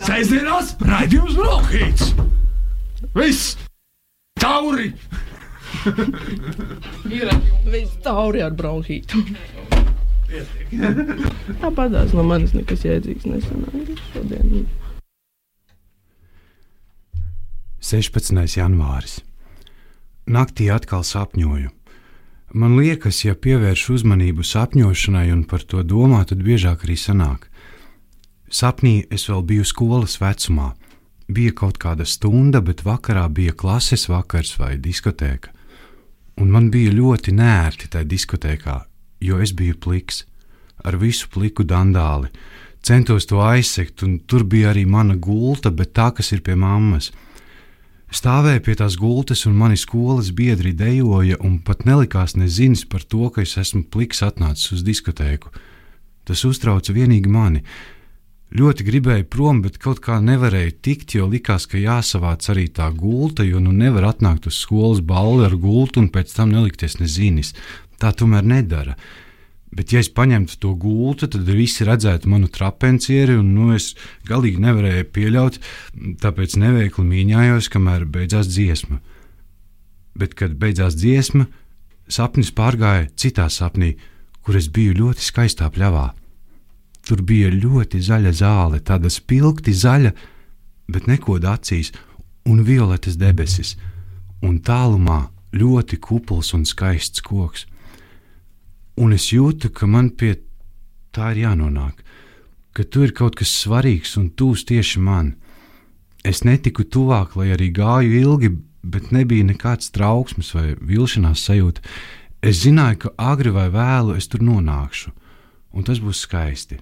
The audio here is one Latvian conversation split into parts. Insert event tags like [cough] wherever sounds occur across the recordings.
Sēžamās raidījums Brokhīts! Viss! Tauri! Viss tauri ar bronhītu. Tāpat tās no manis nekas jēdzīgs nesanāca šodien. 16. janvāris. Naktī atkal sapņoju. Man liekas, ja pievērš uzmanību sapņošanai un par to domā, tad biežāk arī sanāk. Sapnī es vēl biju skolas vecumā. Bija kaut kāda stunda, bet vakarā bija klases vakars vai diskotēka. Un man bija ļoti nērti tajā diskotēkā, jo es biju pliks, ar visu pliku dandāli. Centos to aizsegt, un tur bija arī mana gulta, bet tā, kas ir pie mammas. Stāvēju pie tās gultas, un mani skolas biedri dejoja, un pat nelikās nezinis par to, ka es esmu pliks atnācis uz diskotēku. Tas uztrauca vienīgi mani. Ļoti gribēju prom, bet kaut kā nevarēju tikt, jo likās, ka jāsavāc arī tā gulta, jo nu nevar atnākt uz skolas balvu ar gultu un pēc tam nelikties nezinis. Tā tomēr nedara. Bet, ja es paņemtu to gultu, tad visi redzētu manu trapencieri, un nu, es galīgi nevarēju pieļaut, tāpēc neveikli mīņājos, kamēr beidzās dziesma. Bet, kad beidzās dziesma, sapnis pārgāja citā sapnī, kur es biju ļoti skaistā pļavā. Tur bija ļoti zaļa zāle, tāda spilgti zaļa, bet nekoda acīs, un violetas debesis, un tālumā ļoti kupls un skaists koks. Un es jūtu, ka man pie tā ir jānonāk, ka tur ir kaut kas svarīgs un tūs tieši man. Es netiku tuvāk, lai arī gāju ilgi, bet nebija nekāds trauksmes vai vilšanās sajūta. Es zināju, ka agri vai vēlu es tur nonākšu, un tas būs skaisti.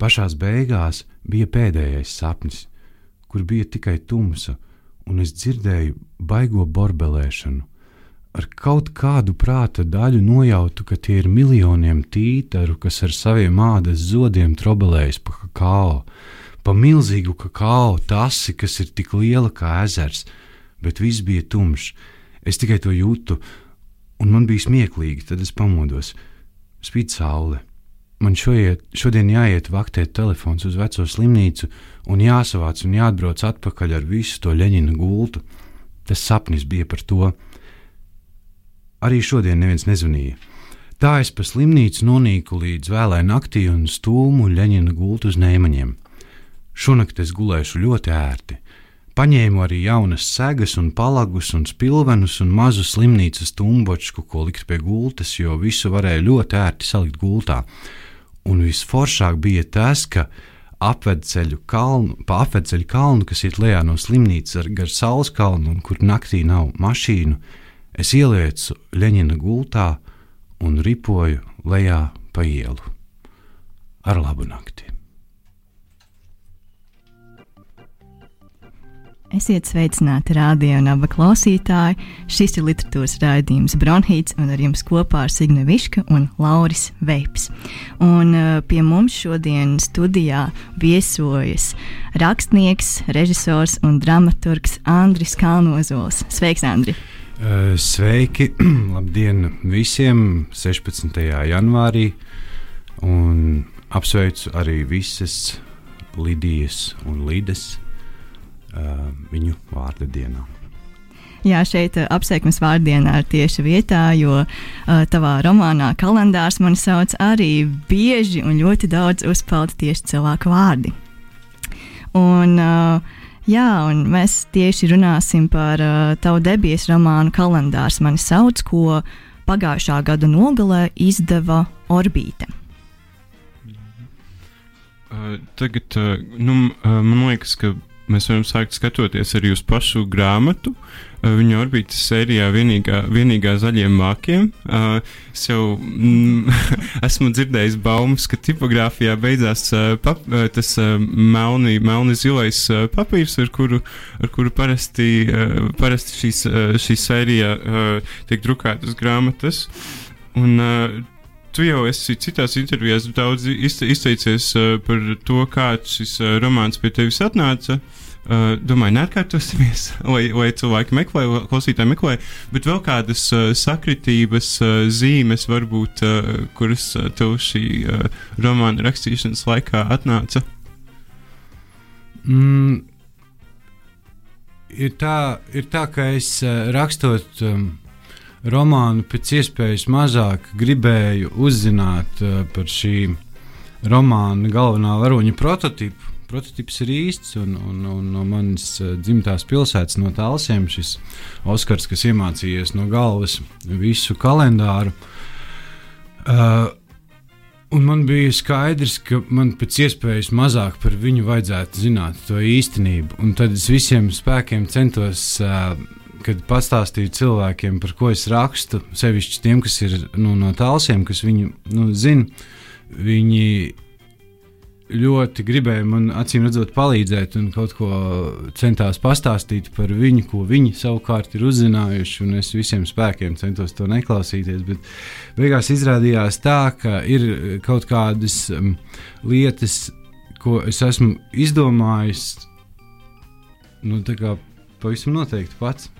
Pašās beigās bija pēdējais sapnis, kur bija tikai tumsa, un es dzirdēju baigo borbelēšanu. Ar kaut kādu prāta daļu nojautu, ka tie ir miljoniem tītaru, kas ar saviem ādas zodiem trobelējas pa kakao, pa milzīgu kakao tasi, kas ir tik liela kā ezers, bet viss bija tumšs. Es tikai to jūtu, un man bija smieklīgi, tad es pamodos. Spīd saule. Man šoiet, šodien jāiet vaktēt telefons uz veco slimnīcu un jāsavāc un jāatbrauc atpakaļ ar visu to leņķinu gultu. Tas sapnis bija par to. Arī šodien neviens nezvanīja. Tā es pa slimnīcu nonīku līdz vēlai naktī un stūmu leņķinu gultu uz nēmaņiem. Šonakt es gulēšu ļoti ērti. Paņēmu arī jaunas segas, un palagus, un spilvenus un mazu slimnīcas tumbočku, ko likt pie gultas, jo visu varēja ļoti ērti salikt gultā. Un visforšāk bija tas, ka apvedceļu kalnu, pa apvedceļu kalnu, kas ir lejā no slimnīcas ar gar saules kalnu, un kur naktī nav mašīnu, es ieliecu Leņķina gultā un ripoju lejā pa ielu. Ar labu nakti! Esiet sveicināti radio un abu klausītāji. Šis ir literatūras raidījums Bronhīts, un ar jums kopā ir Signe Viška un Lauris Veips. Un uh, pie mums šodien studijā viesojas rakstnieks, režisors un dramaturgs Andris Kalnozols. Sveiks, Andri! Uh, sveiki! [clears throat] Labdien visiem 16. janvārī! Un apsveicu arī visas Lidijas un Lidas uh, viņu vārda dienā. Jā, šeit uh, apsveikums vārdienā ir tieši vietā, jo uh, tavā romānā kalendārs man sauc arī bieži un ļoti daudz uzpeld tieši cilvēku vārdi. Un, uh, jā, un mēs tieši runāsim par uh, tavu debijas romānu kalendārs mani sauc, ko pagājušā gada nogalē izdeva Orbīte. Uh, tagad, uh, nu, uh, man liekas, ka mēs varam sākt skatoties arī uz pašu grāmatu. Uh, viņa orbītas sērijā vienīgā, vienīgā zaļiem mākiem. Uh, es jau mm, [laughs] esmu dzirdējis baumas, ka tipogrāfijā beidzās uh, pap, tas melni, melni zilais papīrs, ar kuru, ar kuru parasti, parasti šīs, šī sērija tiek drukāta uz grāmatas. Un, uh, Tu jau esi citās intervijās daudz izteicies uh, par to, kā šis uh, romāns pie tevis atnāca. Uh, domāju, neatkārtosimies, [laughs] lai, lai cilvēki meklē, klausītāji meklē, bet vēl kādas uh, sakritības uh, zīmes, varbūt, uh, kuras uh, tev šī uh, romāna rakstīšanas laikā atnāca. Mm, ir, tā, ir tā, ka es uh, rakstot um, romānu pēc iespējas mazāk gribēju uzzināt uh, par šī romāna galvenā varoņa prototipu. Prototyps ir īsts, un, un, un no manas uh, dzimtās pilsētas, no Tālsiem, šis Oskars, kas iemācījies no galvas visu kalendāru. Uh, Un man bija skaidrs, ka man pēc iespējas mazāk par viņu vajadzētu zināt to īstenību. Un tad es visiem spēkiem centos, uh, kad pastāstīju cilvēkiem, par ko es rakstu, sevišķi tiem, kas ir nu, no tālsiem, kas viņu nu, zina, viņi ļoti gribēja man acīm redzot palīdzēt un kaut ko centās pastāstīt par viņu, ko viņi savukārt ir uzzinājuši. Es visiem spēkiem centos to neklausīties, bet beigās izrādījās tā, ka ir kaut kādas um, lietas, ko es esmu izdomājis, nu, pavisam noteikti pats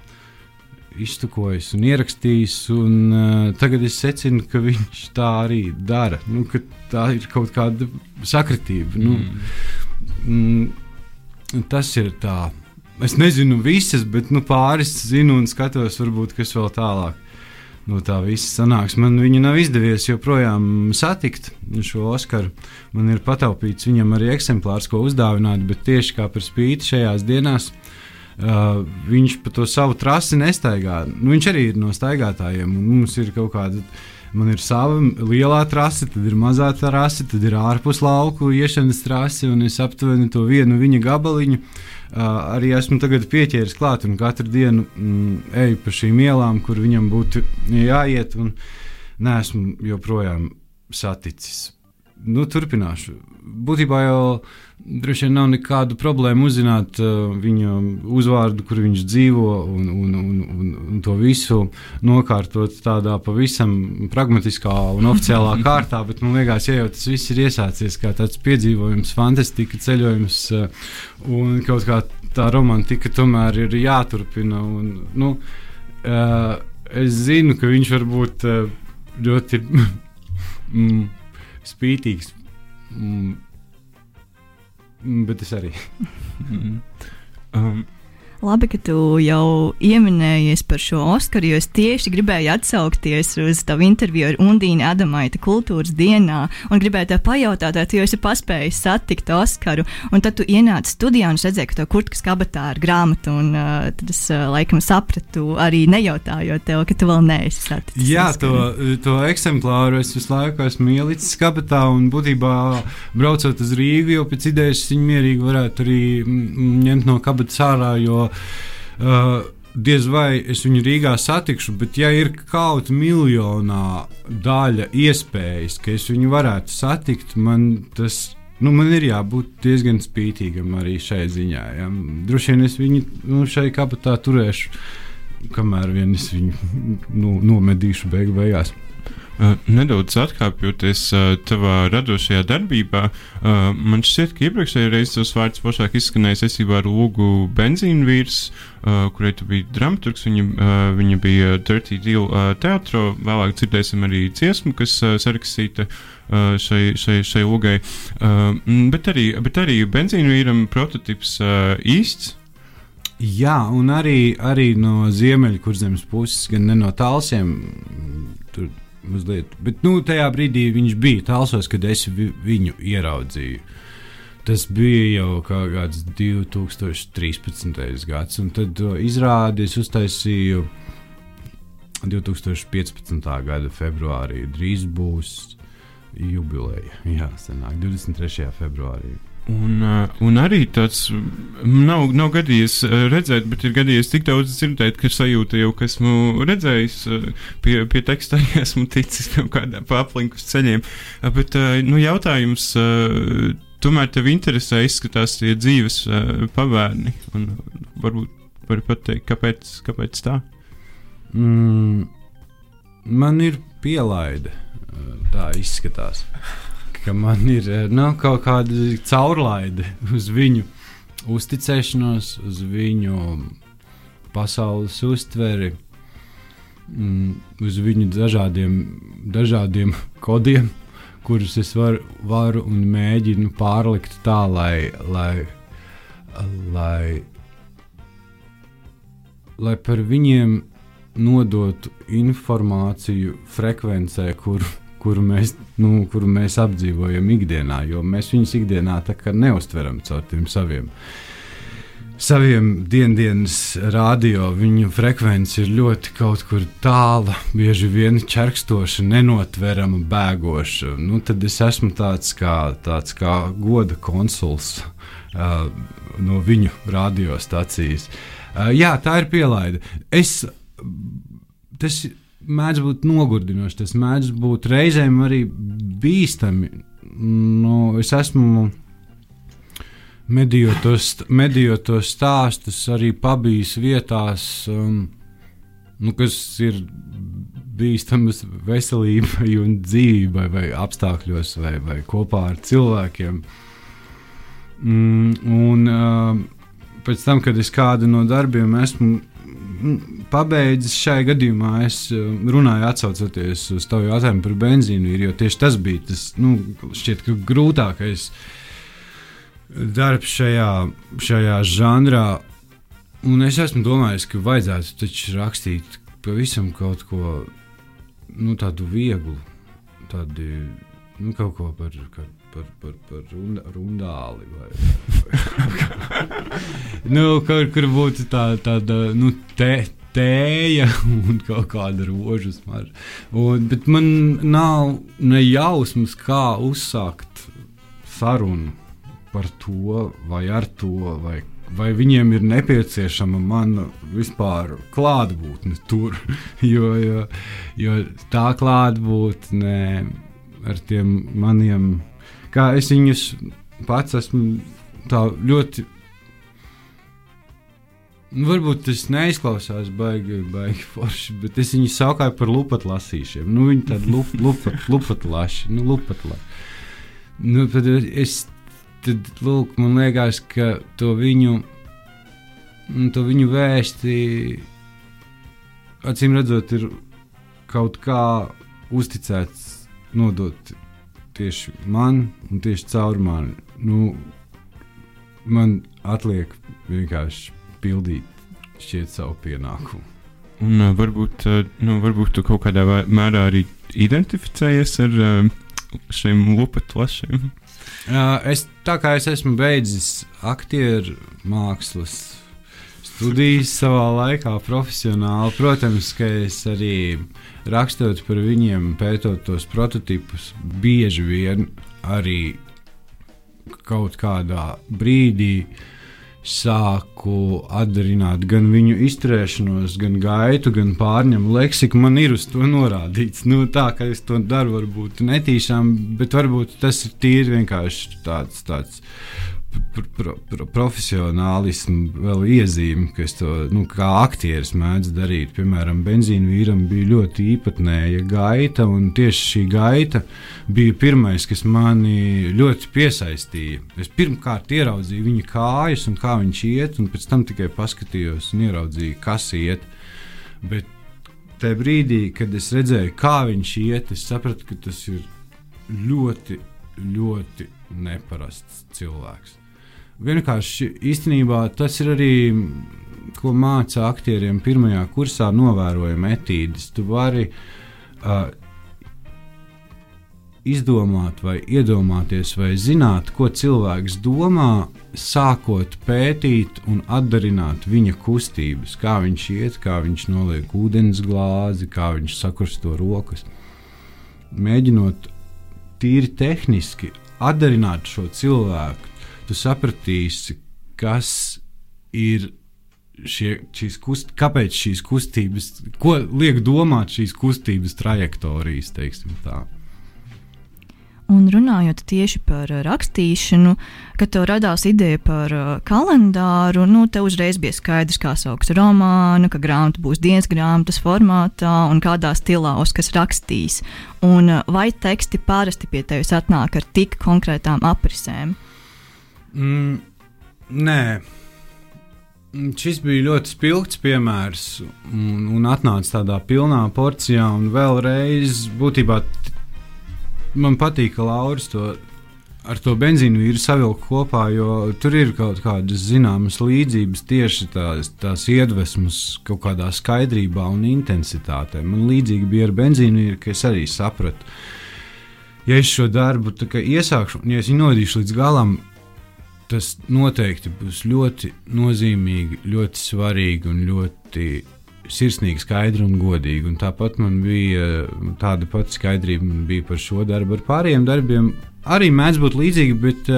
iztukojis un ierakstījis. Un, uh, tagad es secinu, ka [laughs] viņš tā arī dara. Nu, tā ir kaut kāda sakritība. Nu, mm, tas ir tā. Es nezinu visas, bet nu, pāris zinu un skatos, varbūt kas vēl tālāk. No tā viss sanāks. Man viņa nav izdevies joprojām satikt šo Oskaru. Man ir pataupīts viņam arī eksemplārs, ko uzdāvināt, bet tieši kā par spīti šajās dienās uh, Uh, viņš pa to savu trasi nestaigā. Nu, viņš arī ir no staigātājiem. Mums ir kaut kāda. Man ir sava lielā trase, tad ir mazā trase, tad ir ārpus lauku iešanas trase, un es aptuveni to vienu viņa gabaliņu uh, arī esmu pieķēries klāt. Katru dienu mm, eju pa šīm ielām, kur viņam būtu jāiet, un neesmu joprojām saticis. Nu, turpināšu. Būtībā jau droši vien nav nekādu problēmu uzzināt uh, viņa uzvārdu, kur viņš dzīvo, un, un, un, un, un to visu nokārtot tādā pavisam pragmatiskā un oficiālā [laughs] kārtā. Bet man liekas, ja jau tas viss ir iesācies kā tāds piedzīvojums, fantastika, ceļojums uh, un kaut kā tā romantika tomēr ir jāturpina. Un, nu, uh, es zinu, ka viņš var būt uh, ļoti [laughs] mm, spītīgs. Mm, Mm, bet es arī. um, Labi, ka tu jau pieminējies par šo Oskaru, jo es tieši gribēju atsaukties uz tavu interviju ar Undīnu Adamaita kultūras dienā un gribēju tev pajautāt, vai tu jau esi paspējis satikt Oskaru. Un tad tu ienāci studijā un redzēji, ka tev kurtkas kabatā ir grāmata, un uh, tad es uh, laikam sapratu, arī nejautājot tev, ka tu vēl neesi saticis. Jā, Oskaru. to, to eksemplāru es visu laiku esmu ielicis kabatā, un būtībā braucot uz Rīgu, jau pēc idejas viņu mierīgi varētu arī ņemt no kabatas ārā. Jo, Uh, diez vai es viņu Rīgā satikšu, bet ja ir kaut miljonā daļa iespējas, ka es viņu varētu satikt, man tas nu, man ir jābūt diezgan spītīgam arī šai ziņā. Ja. Droši vien es viņu nu, šai kabatā turēšu, kamēr vien es viņu nu, nomedīšu beigu beigās. Uh, nedaudz atkāpjoties uh, tavā radošajā darbībā, uh, man šķiet, ka iepriekšējā reizē tas vārds plašāk izskanēja saistībā ar Lūgu benzīnu vīrs, kurai tu biji dramaturgs. Viņa, viņa bija Dirty Deal teātrā. Vēlāk dzirdēsim arī dziesmu, kas sarakstīta šai, šai, šai lūgai. Bet, arī, bet arī benzīnu vīram prototyps uh, īsts. Jā, un arī, arī no ziemeļkurzemes puses, gan ne no tālsiem. Tur mazliet. Bet nu, tajā brīdī viņš bija tālsos, kad es vi, viņu ieraudzīju. Tas bija jau kāds 2013. gads, un tad to izrādi es uztaisīju 2015. gada februārī. Drīz būs jubileja. Jā, sanāk 23. februārī. Un, uh, un arī tāds nav, nav gadījies uh, redzēt, bet ir gadījies tik daudz dzirdēt, ka sajūta jau, ka esmu redzējis, uh, pie, pie teksta arī [laughs] esmu ticis kaut kādā pa aplinkus ceļiem. Bet nu, jautājums tomēr tev interesē, izskatās tie dzīves pavērni. Un varbūt vari pateikt, kāpēc, kāpēc tā? Mm, man ir pielaide, tā izskatās ka man ir nu, kaut kāda caurlaide uz viņu uzticēšanos, uz viņu pasaules uztveri, mm, uz viņu dažādiem, dažādiem kodiem, kurus es var, varu un mēģinu pārlikt tā, lai, lai, lai, lai par viņiem nodotu informāciju frekvencē, kur, kuru, mēs, nu, kuru mēs apdzīvojam ikdienā, jo mēs viņus ikdienā neustveram caur tiem saviem. Saviem dienas radio viņu frekvence ir ļoti kaut kur tāla, bieži vien čerkstoša, nenotverama, bēgoša. Nu, tad es esmu tāds kā, tāds kā goda konsuls uh, no viņu radiostacijas. Uh, jā, tā ir pielaide. Es tas mēdz būt nogurdinoši, tas mēdz būt reizēm arī bīstami. Nu, es esmu medījot tos stāstus, arī pabijis vietās, um, nu, kas ir bīstamas veselībai un dzīvībai, vai apstākļos, vai, vai kopā ar cilvēkiem. Mm, un uh, pēc tam, kad es kādu no darbiem esmu pabeidzis šajā gadījumā, es eh, runāju atcaucoties uz tavu jautājumu par benzīnu, jo tieši tas bija tas nu, šķiet, grūtākais darbs šajā, šajā žanrā. Un es esmu domājis, ka vajadzētu taču rakstīt pavisam kaut ko nu, tādu vieglu, tādu nu, kaut ko par. par par, par, par runda, rundāli. [laughs] Nu, kur, kur būtu tā, tāda nu, te, tēja un kaut kāda rožu smarža. Bet man nav ne jausmas, kā uzsākt sarunu par to vai ar to. Vai vai viņiem ir nepieciešama mana vispār klātbūtne tur. [laughs] Jo, jo, jo tā klātbūtne ar tiem maniem kā es viņus pats esmu tā ļoti. Nu, varbūt tas neizklausās baigi, baigi forši, bet es viņu saucēju par lupatu lasīšiem. Nu, viņi tādi lup, [laughs] lupat, lupat laši, nu, lupat laši. Nu, tad es, tad, lūk, man liekas, ka to viņu, nu, to viņu vēsti, acīm redzot, ir kaut kā uzticēts nodot tieši man un tieši caur mani. Nu, man atliek vienkārši pildīt šķiet savu pienākumu. Un uh, varbūt, uh, nu, varbūt tu kaut kādā mērā arī identificējies ar uh, šiem lupatu lašiem. Uh, es, tā kā es esmu beidzis aktieru mākslas studijas savā laikā, profesionāli, protams, ka es arī rakstot par viņiem, pētot tos prototipus, bieži vien arī kaut kādā brīdī sāku atdarināt gan viņu izturēšanos, gan gaitu, gan pārņemu leksiku. Man ir uz to norādīts. Nu, tā kā es to daru, varbūt netīšām, bet varbūt tas ir tīri vienkārši tāds. tāds pro, pro, profesionālismu vēl iezīme, ka es to nu, kā aktieris mēdzu darīt. Piemēram, benzīna vīram bija ļoti īpatnēja gaita, un tieši šī gaita bija pirmais, kas mani ļoti piesaistīja. Es pirmkārt ieraudzīju viņa kājas un kā viņš iet, un pēc tam tikai paskatījos un ieraudzīju, kas iet. Bet tajā brīdī, kad es redzēju, kā viņš iet, es sapratu, ka tas ir ļoti, ļoti neparasts cilvēks vienkārši īstenībā tas ir arī. Ko māca aktieriem pirmajā kursā, novērojam etīdes. Tu vari uh, izdomāt, vai iedomāties, vai zināt, ko cilvēks domā, sākot pētīt un atdarināt viņa kustības, kā viņš iet, kā viņš noliek ūdens glāzi, kā viņš sakursto rokas. Mēģinot tīri tehniski atdarināt šo cilvēku, tu sapratīsi, kas ir šie, šīs kust, kāpēc šīs kustības, ko liek domāt šīs kustības trajektorijas, teiksim tā. Un runājot tieši par rakstīšanu, kad tev radās ideja par uh, kalendāru, nu, tev uzreiz bija skaidrs, kā sauks romānu, ka grāmata būs dienas grāmatas formātā un kādā stilā Oskars rakstīs. Un uh, vai teksti parasti pie tevis atnāk ar tik konkrētām aprisēm? Mm, nē. Mm, šis bija ļoti spilgts piemērs, un, un atnāca tādā pilnā porcijā. Un vēlreiz, būtībā, man patīk, ka Lauris to ar to benzīnu vīru savilkt kopā, jo tur ir kaut kādas zināmas līdzības tieši tās, tās iedvesmas kaut kādā skaidrībā un intensitātē. Man līdzīgi bija ar benzīnu vīru, ka es arī sapratu, ja es šo darbu iesākšu, un ja es viņu nodīšu līdz galam, tas noteikti būs ļoti nozīmīgi, ļoti svarīgi un ļoti sirsnīgi, skaidri un godīgi. Un tāpat man bija tāda pati skaidrība par šo darbu. Ar pārējiem darbiem arī mēdz būt līdzīgi, bet,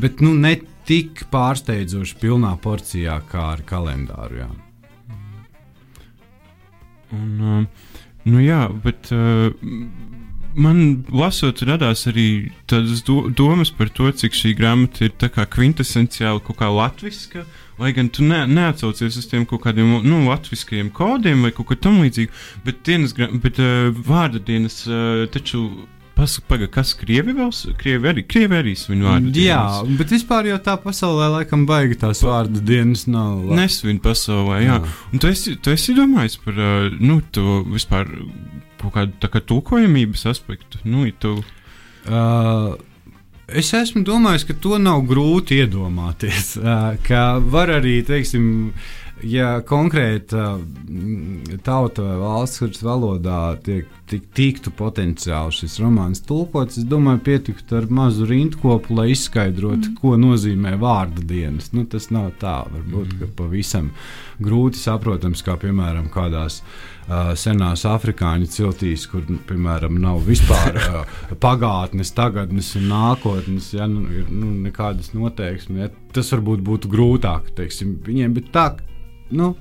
bet nu, ne tik pārsteidzoši pilnā porcijā kā ar kalendāru. Jā. Un, nu jā, bet man lasot, radās arī tādas do domas par to, cik šī grāmata ir kvintesenciāli kaut kā latviska. Lai gan tu ne, neatsaucies uz tiem kaut kādiem nu, latviskajiem kodiem vai kaut ko tamlīdzīgu, bet, dienas, bet uh, vārda dienas uh, taču Pagaidām, kas krievi vēl? Krievi arī, krievi arī svin vārdu dienas. Jā, bet vispār jau tā pasaulē laikam baigi tās vārdu dienas nav. Nesvin pasaulē, jā. jā. Un tu esi, tu esi domājis par, nu, to vispār kaut kādu kā tulkojamības aspektu? Nu, tu... Uh, Es esmu domājis, ka to nav grūti iedomāties. [laughs] Ka var arī, teiksim, ja konkrēta tauta vai valsts, kuras valodā tiek, tik, tiktu potenciāli šis romāns tulkots, es domāju, pietiktu ar mazu rindkopu, lai izskaidrotu, mm. ko nozīmē vārda dienas. Nu, tas nav tā, varbūt mm. pavisam grūti saprotams, kā piemēram kādās senās afrikāņu ciltīs, kur, nu, piemēram, nav vispār [laughs] pagātnes, tagadnes un nākotnes, ja nu, ir nu, nekādas noteiksmes. Ja, tas varbūt būtu grūtāk teiksim, viņiem, bet tā nu,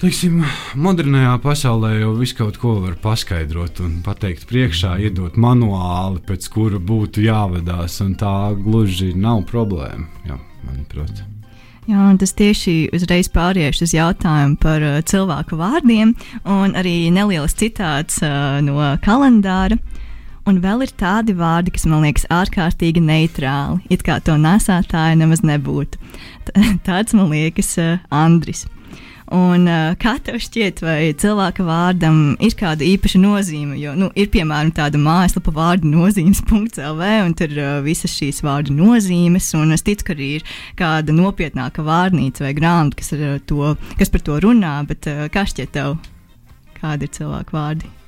teiksim, modernajā pasaulē jau visu kaut ko var paskaidrot un pateikt priekšā, iedot manuāli, pēc kura būtu jāvadās, un tā gluži nav problēma, jā, manuprāt. Jā, un tas tieši uzreiz pāriešu uz jautājumu par uh, cilvēku vārdiem, un arī neliels citāts uh, no kalendāra. Un vēl ir tādi vārdi, kas man liekas ārkārtīgi neitrāli, it kā to nesētāja nemaz nebūtu. [laughs] Tāds man liekas uh, Andris. Un, uh, kā tev šķiet, vai cilvēka vārdam ir kāda īpaša nozīme? Jo nu, ir piemēram tāda mājaslapa vārdu nozīmes.lv, un tur ir uh, visas šīs vārdu nozīmes. Es ticu, ka arī ir kāda nopietnāka vārnīca vai grāmata, kas, to, kas par to runā. Bet, uh, kā šķiet tev, kādi ir cilvēku vārdi?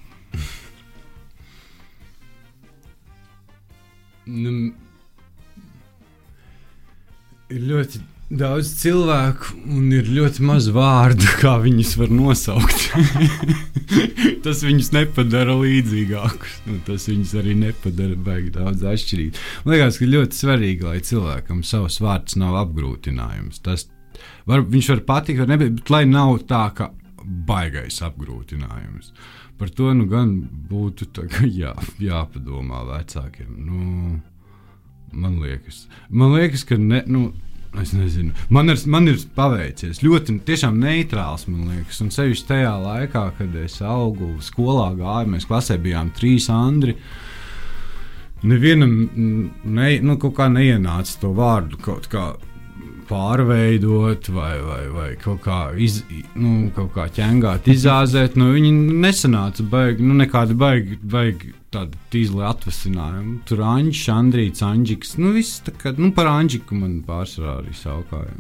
Ir ļoti daudz cilvēku un ir ļoti maz vārdu, kā viņus var nosaukt. [laughs] tas viņus nepadara līdzīgākus. Nu, tas viņus arī nepadara baigi daudz atšķirīgus. Man liekas, ka ļoti svarīgi, lai cilvēkam savs vārds nav apgrūtinājums. Tas var, viņš var patikt, var nebūt, bet lai nav tā, ka baigais apgrūtinājums. Par to nu gan būtu jā, jāpadomā vecākiem. Nu, man liekas, man liekas ka ne. Nu, Es nezinu. Man ir, man ir paveicies ļoti neitrāls, man liekas. Un sevišķi tajā laikā, kad es augu skolā, gāju, mēs klasē bijām trīs Andri. Nevienam ne, nu, neienāca to vārdu kaut kā pārveidot vai, vai, vai kaut kā, iz, nu, kaut kā ķengāt, izāzēt. Nu, viņi nesanāca baigi, nu, nekādi baigi, baigi tādi tīzli atvasinājumi. Tur Anģis, Andrīts, Anģiks. Nu, viss tā kā, nu, par Anģiku man pārsvarā arī saukāja.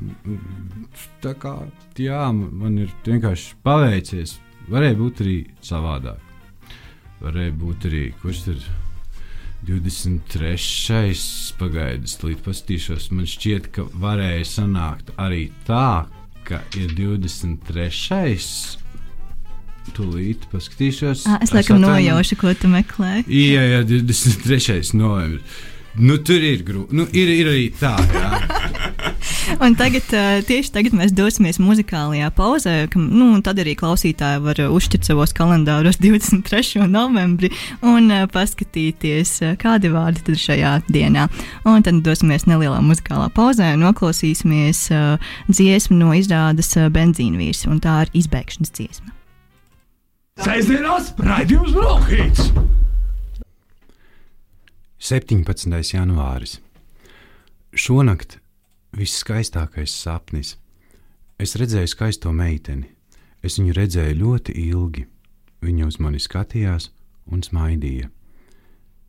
Tā kā, jā, man ir vienkārši paveicies. Varēja būt arī savādāk. Varēja būt arī, kurš ir 23. pagaidis, līdz pastīšos. Man šķiet, ka varēja sanākt arī tā, ka ir 23. Tūlīt paskatīšos. À, es laikam nojaušu, ko tu meklē. Jā, jā, 23. novembris. Nu, tur ir grūti. Nu, ir, ir arī tā, jā. [laughs] Un tagad, tieši tagad mēs dosimies muzikālajā pauzē, ka, nu, tad arī klausītāji var uzšķirt savos kalendāros [laughs] 23. novembri un paskatīties, kādi vārdi tad ir šajā dienā. Un tad dosimies nelielā muzikālā pauzē un noklausīsimies dziesmu no izrādes benzīnvīrs, un tā ir izbēgšanas dziesma. Sēžamās raidījums Brokhīts! 17. janvāris. Šonakt visskaistākais sapnis. Es redzēju skaisto meiteni. Es viņu redzēju ļoti ilgi. Viņa uz mani skatījās un smaidīja.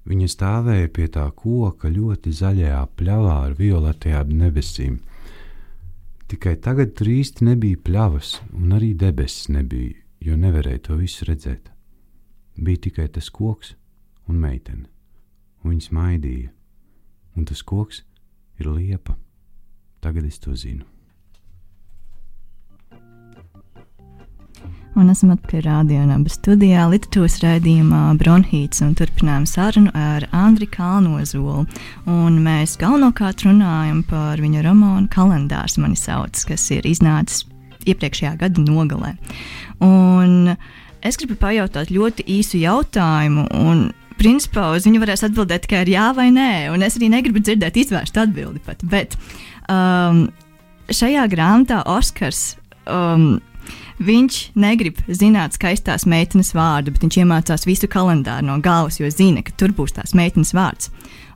Viņa stāvēja pie tā koka ļoti zaļajā pļavā ar violetajām debesīm. Tikai tagad tur īsti nebija pļavas, un arī debesis nebija, jo nevarēja to visu redzēt. Bija tikai tas koks un meitene, un viņas maidīja, un tas koks ir liepa. Tagad es to zinu. Un esam atpakaļ rādījumā, studijā, literatūras raidījumā Bronhīts un turpinām sarunu ar Andriu Kalnozolu. Un mēs galvenokārt runājam par viņa romānu Kalendārs mani sauc, kas ir iznācis iepriekšējā gada nogalē. Un es gribu pajautāt ļoti īsu jautājumu, un principā uz viņu varēs atbildēt tikai ar jā vai nē, un es arī negribu dzirdēt izvērstu atbildi pat. Bet um, šajā grāmatā Oskars. Um, Viņš negrib zināt skaistās meitenes vārdu, bet viņš iemācās visu kalendāru no galvas, jo zina, ka tur būs tās meitenes vārds.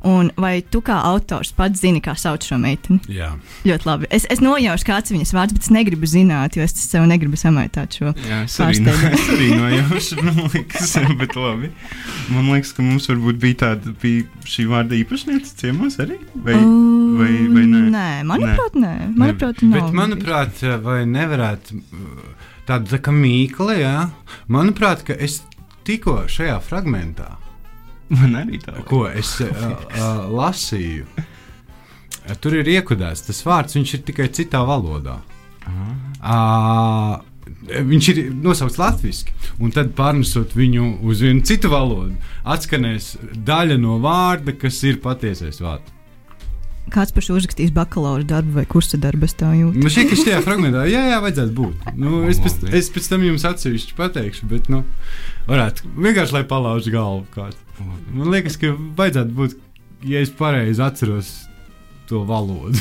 Un vai tu kā autors pats zini, kā sauc šo meiteni? Jā, Ļoti labi. Es, es nojaušu, kāds ir viņas vārds, bet es negribu zināt, jo es sev negribu samaitāt šo. Jā, es arī, no, [laughs] es arī nojaušu, man liekas, bet labi. Man liekas, ka mums varbūt bija tāda, bija šī vārda īpašniece ciemos arī, vai, vai, vai nē? Nē, manuprāt, nē. Manuprāt, Bet, nav. manuprāt, vai nevarētu tāda tā kā mīkla, jā? Manuprāt, ka es tikko šajā fragmentā, ko es uh, uh, lasīju, tur ir iekodēts tas vārds, viņš ir tikai citā valodā. Uh, Viņš ir nosaukts latviešu, un tad pārnesot viņu uz vienu citu valodu, atskanēs daļa no vārda, kas ir patiesais vārds. Kāds par šo uzrakstījis bakalaura darbu vai kursa darbu, es tā jūtu. Man šķiet, ka šajā fragmentā, jā, jā, vajadzētu būt. Nu, es, pēc, es pēc tam jums atsevišķi pateikšu, bet, nu, varētu vienkārši, lai palauž galvu kāds. Man liekas, ka vajadzētu būt, ja es pareizi atceros to valodu.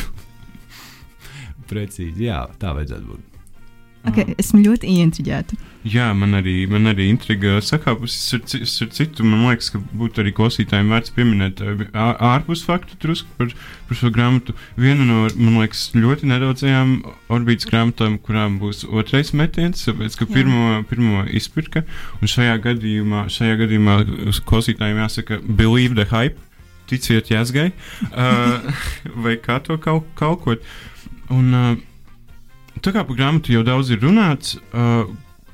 [laughs] Precīzi, jā, tā vajadzētu būt. Okay, esmu ļoti ieintriģēta. Jā, man arī, man arī intriga sakāpusi ar, ar citu. Man liekas, ka būtu arī klausītājiem vērts pieminēt ā- ārpus faktu drusku par, par šo grāmatu. Viena no, man liekas, ļoti nedaudzajām orbītas grāmatām, kurām būs otrais metiens, tāpēc, ka Jā. pirmo, pirmo izpirka. Un šajā gadījumā, šajā gadījumā klausītājiem jāsaka, believe the hype, ticiet jāsgai, uh, [laughs] vai kā to kaut, kaut ko. Un, uh, Tā kā par grāmatu jau daudz ir runāts, uh,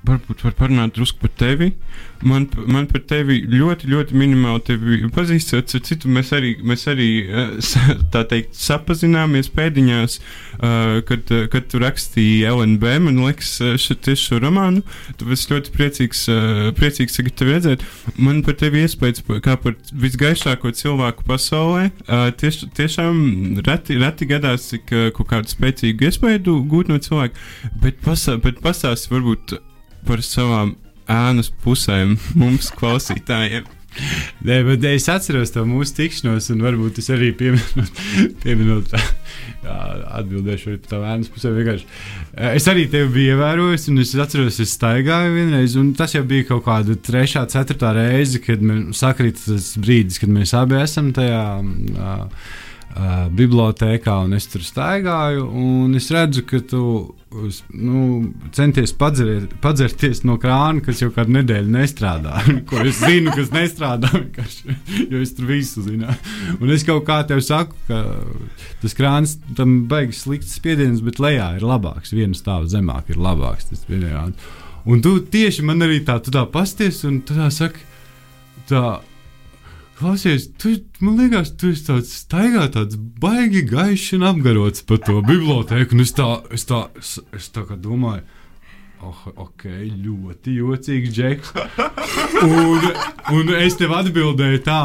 varbūt var parunāt drusku par tevi. Man, man par tevi ļoti, ļoti minimāli tevi pazīstot. Ar citu mēs arī, mēs arī sa- [laughs] tā teikt, sapazināmies pēdiņās, uh, kad, kad tu rakstīji LNB. Man liekas, uh, šo, tieši šo romānu. Tāpēc ļoti priecīgs, priecīgs tagad tevi redzēt. Man par tevi iespējas kā par visgaišāko cilvēku pasaulē. Tieš, tiešām reti, reti gadās, cik kaut kādu spēcīgu iespēju gūt no cilvēka. Bet, pasā, bet pastāsti varbūt par savām ēnas pusēm [laughs] mums klausītājiem. Nē, bet es atceros to mūsu tikšanos, un varbūt es arī pieminot, [laughs] pieminot tā, [laughs] jā, atbildēšu par tām ēnas pusēm. vienkārši. Eh, Es arī tevi biju ievērojis, un es atceros, es staigāju vienreiz, un tas jau bija kaut kāda trešā, ceturtā reize, kad man sakrīt tas brīdis, kad mēs abi esam tajā. Uh, Uh, bibliotēkā, un es tur staigāju, un es redzu, ka tu nu, centies padzert, padzerties no krāna, kas jau kādu nedēļu nestrādā. [laughs] Ko es zinu, kas nestrādā, jo es tur visu zinu. Un es kaut kā tev saku, ka tas krāns tam baigs slikts spiediens, bet lejā ir labāks. Vienu stāvu zemāk ir labāks. tas. Un tu tieši man arī tā, tā pasties, un tu tā saki, tā. Klausies, tu, man liekas, tu esi tāds staigā, tāds baigi gaišs un apgarots par to bibliotēku. Un es tā, es tā, es, es tā kā domāju, oh, ok, ļoti jocīgs džeks. [laughs] Un, un es tev atbildēju tā.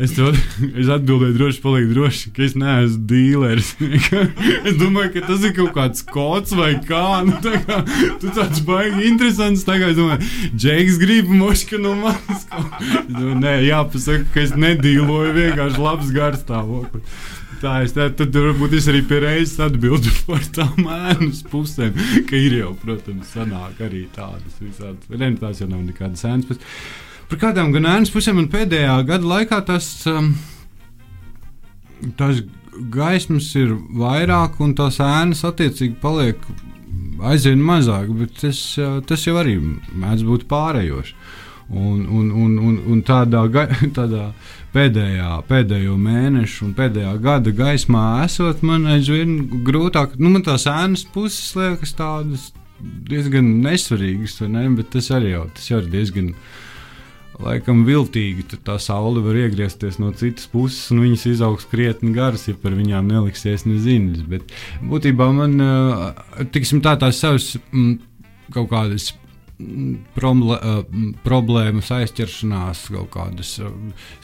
Es, tev, es atbildēju, droši paliek droši, ka es neesmu dīleris. [laughs] es domāju, ka tas ir kaut kāds kods vai kā. Nu, tā kā tu tāds baigi interesants. Tagad es domāju, Džeks grib moška no manis. Domāju, Nē, jāpasaka, ka es nedīloju vienkārši labs garstāvoklis. Tā es tā, tad varbūt es arī pie reizes atbildu par tām ēnas pusēm, ka ir jau, protams, sanāk arī tādas visādas. Nē, nu, tās jau nav nekādas ēnas puses. Par kādām gan ēnas pusēm man pēdējā gada laikā tas, um, tas gaismas ir vairāk un tās ēnas attiecīgi paliek aizvien mazāk, bet tas, uh, tas jau arī mēdz būt pārējoši. Un, un, un, un, un tādā, ga, [laughs] tādā pēdējā, pēdējo mēnešu un pēdējā gada gaismā esot, man aizvien grūtāk, nu, man tās ēnas puses liekas tādas diezgan nesvarīgas, ne? bet tas arī jau, tas jau ir diezgan. Laikam viltīgi tā saule var iegriezties no citas puses, un viņas izaugs krietni garas, ja par viņām neliksies neziņas. Bet būtībā man tā, tās savas m, kaut kādas Promle, problēmas, aizķeršanās, kaut kādas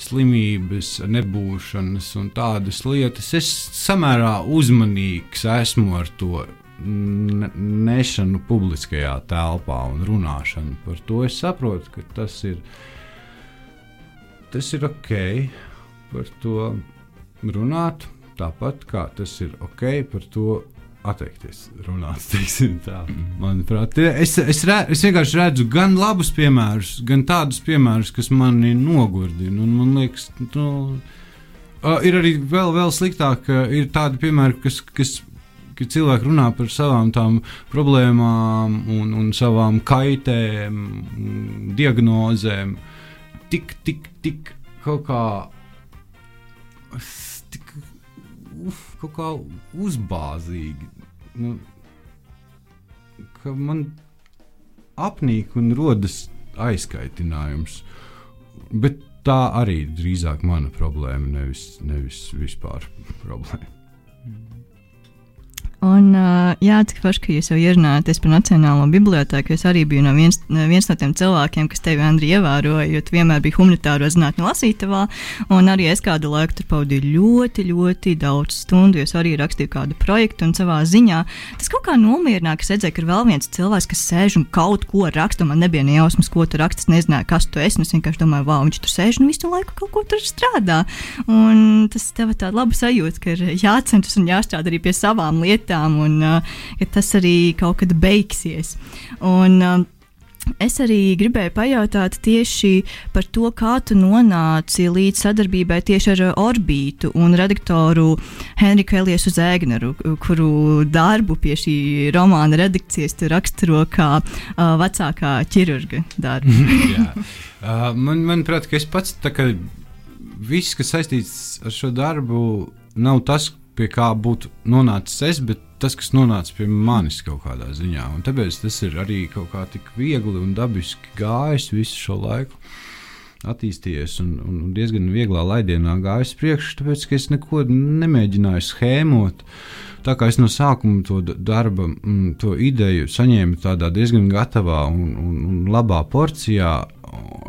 slimības, nebūšanas un tādas lietas. Es samērā uzmanīgs esmu ar to nešanu publiskajā telpā un runāšanu par to. Es saprotu, ka tas ir, tas ir ok par to runāt, tāpat kā tas ir ok par to atteikties runāt. [laughs] Manuprāt, es, es, re, es vienkārši redzu gan labus piemērus, gan tādus piemērus, kas mani nogurdina. Man liekas, nu, ir arī vēl, vēl sliktāk, ir tādi piemēri, kas. kas Kad cilvēki runā par savām tām problēmām, un, un savām kaitēm, diagnozēm, tik, tik, tik kaut kā uf, kaut kā uzbāzīgi. Nu, man apnīk un rodas aizkaitinājums. Bet tā arī drīzāk mana problēma, nevis, nevis vispār problēma. Un, uh, jā, cik forši, ka jūs jau ierunājaties par Nacionālo bibliotēku. Es arī biju no viens, viens no tiem cilvēkiem, kas tevi, Andri, ievēroja, jo tu vienmēr biji humanitāro zinātņu lasītavā. Un arī es kādu laiku tur pavadīju ļoti, ļoti daudz stundu, jo es arī rakstīju kādu projektu un savā ziņā. Tas kaut kā nomierināja, ka es redzēju, ka ir vēl viens cilvēks, kas sēž un kaut ko raksta. Man nebija ne jausmas, ko tu raksti. Es nezināju, kas tu esi. Es vienkārši domāju, wow, viņš tur sēž un visu laiku kaut ko tur strādā. Un tas tev tāda laba sajūta, ka ir jācenšas un jāstrādā arī pie savām lietām lietām, un uh, ka tas arī kaut kad beigsies. Un, uh, Es arī gribēju pajautāt tieši par to, kā tu nonāci līdz sadarbībai tieši ar Orbītu un redaktoru Henriku Eliesu Zēgneru, kuru darbu pie šī romāna redakcijas tu raksturo kā uh, vecākā ķirurga darbu. [laughs] Uh, man, manuprāt, ka es pats tā kā viss, kas saistīts ar šo darbu, nav tas, pie kā būtu nonācis es, bet tas, kas nonāca pie manis kaut kādā ziņā. Un tāpēc tas ir arī kaut kā tik viegli un dabiski gājis visu šo laiku. Attīstījies un, un diezgan vieglā laidienā gājis priekšā, tāpēc ka es neko nemēģināju schēmot. Tā kā es no sākuma to darba, mm, to ideju saņēmu tādā diezgan gatavā un, un, un labā porcijā,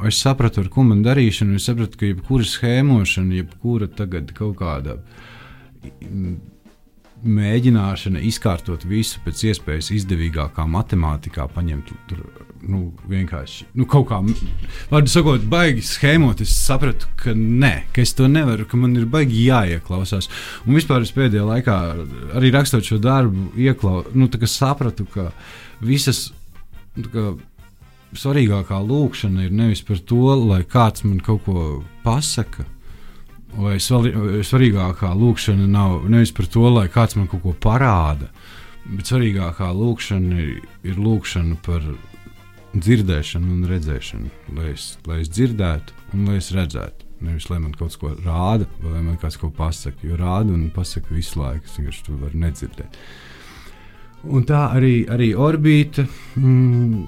es sapratu, ar ko man darīšana. Es sapratu, ka jebkura schēmošana, jebkura tagad kaut kāda mēģināšana izkārtot visu pēc iespējas izdevīgākā matemātikā, paņemt tur nu, vienkārši nu, kaut kā, vārdu sakot, baigi schēmot. Es sapratu, ka nē, ka es to nevaru, ka man ir baigi jāieklausās. Un vispār es pēdējā laikā, arī rakstot šo darbu, ieklau, nu, sapratu, ka visas. Nu, ka, Svarīgākā lūkšana ir nevis par to, lai kāds man kaut ko pasaka, Vai svarīgākā lūkšana nav nevis par to, lai kāds man kaut ko parāda, bet svarīgākā lūkšana ir, ir lūkšana par dzirdēšanu un redzēšanu. Lai es, lai es dzirdētu un lai es redzētu. Nevis lai man kaut ko rāda, vai lai man kāds ko pasaka. Jo rāda un pasaka visu laiku, es vienkārši to varu nedzirdēt. Un tā arī, arī orbīta mm,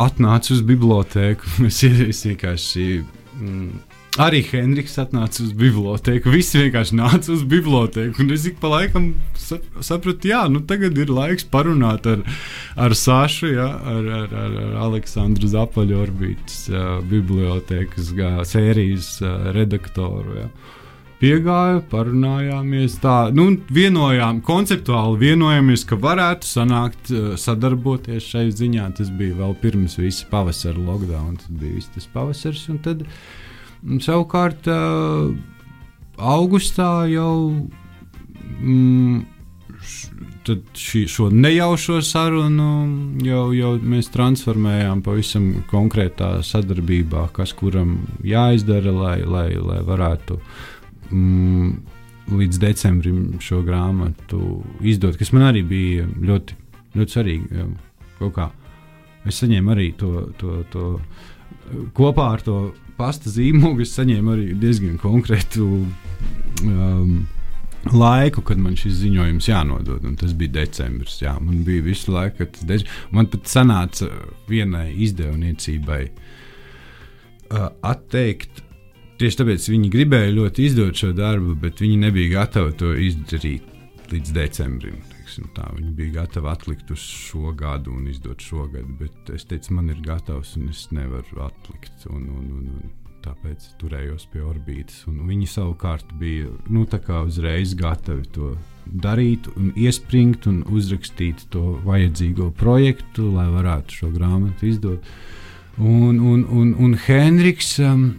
atnāca uz bibliotēku. [laughs] es, es vienkārši. Mm, Arī Henriks atnāca uz bibliotēku. Visi vienkārši nāca uz bibliotēku. Un es ik pa laikam sapratu, jā, nu tagad ir laiks parunāt ar, ar Sašu, jā, ar, ar, ar, ar Aleksandru Zapaļu orbītas uh, bibliotēkas uh, sērijas uh, redaktoru. Jā. Piegāju, parunājāmies, tā, nu, vienojām, konceptuāli vienojamies, ka varētu sanākt, uh, sadarboties šai ziņā. Tas bija vēl pirms visa pavasara lockdown, tas bija viss tas pavasars. Un tad, uh, Savukārt, augustā jau mm, šī, šo nejaušo sarunu jau, jau mēs transformējām pavisam konkrētā sadarbībā, kas kuram jāizdara, lai, lai, lai varētu mm, līdz decembrim šo grāmatu izdot, kas man arī bija ļoti, ļoti svarīgi. Es saņēmu arī to. to, to kopā ar to pasta zīmogu es saņēmu arī diezgan konkrētu um, laiku, kad man šis ziņojums jānodod. Tas bija decembris. Jā, man bija visu laiku, kad dec... man pat sanāca vienai izdevniecībai uh, atteikt. Tieši tāpēc viņi gribēja ļoti izdot šo darbu, bet viņi nebija gatavi to izdarīt līdz decembrim. Tā, viņi bija gatavi atlikt uz šo gadu un izdot šo gadu, bet es teicu, man ir gatavs un es nevaru atlikt. Un, un, un, un tāpēc turējos pie orbītas. Viņi savukārt bija nu, uzreiz gatavi to darīt, un iespringt un uzrakstīt to vajadzīgo projektu, lai varētu šo grāmatu izdot. Un, un, un, un Henriks, um,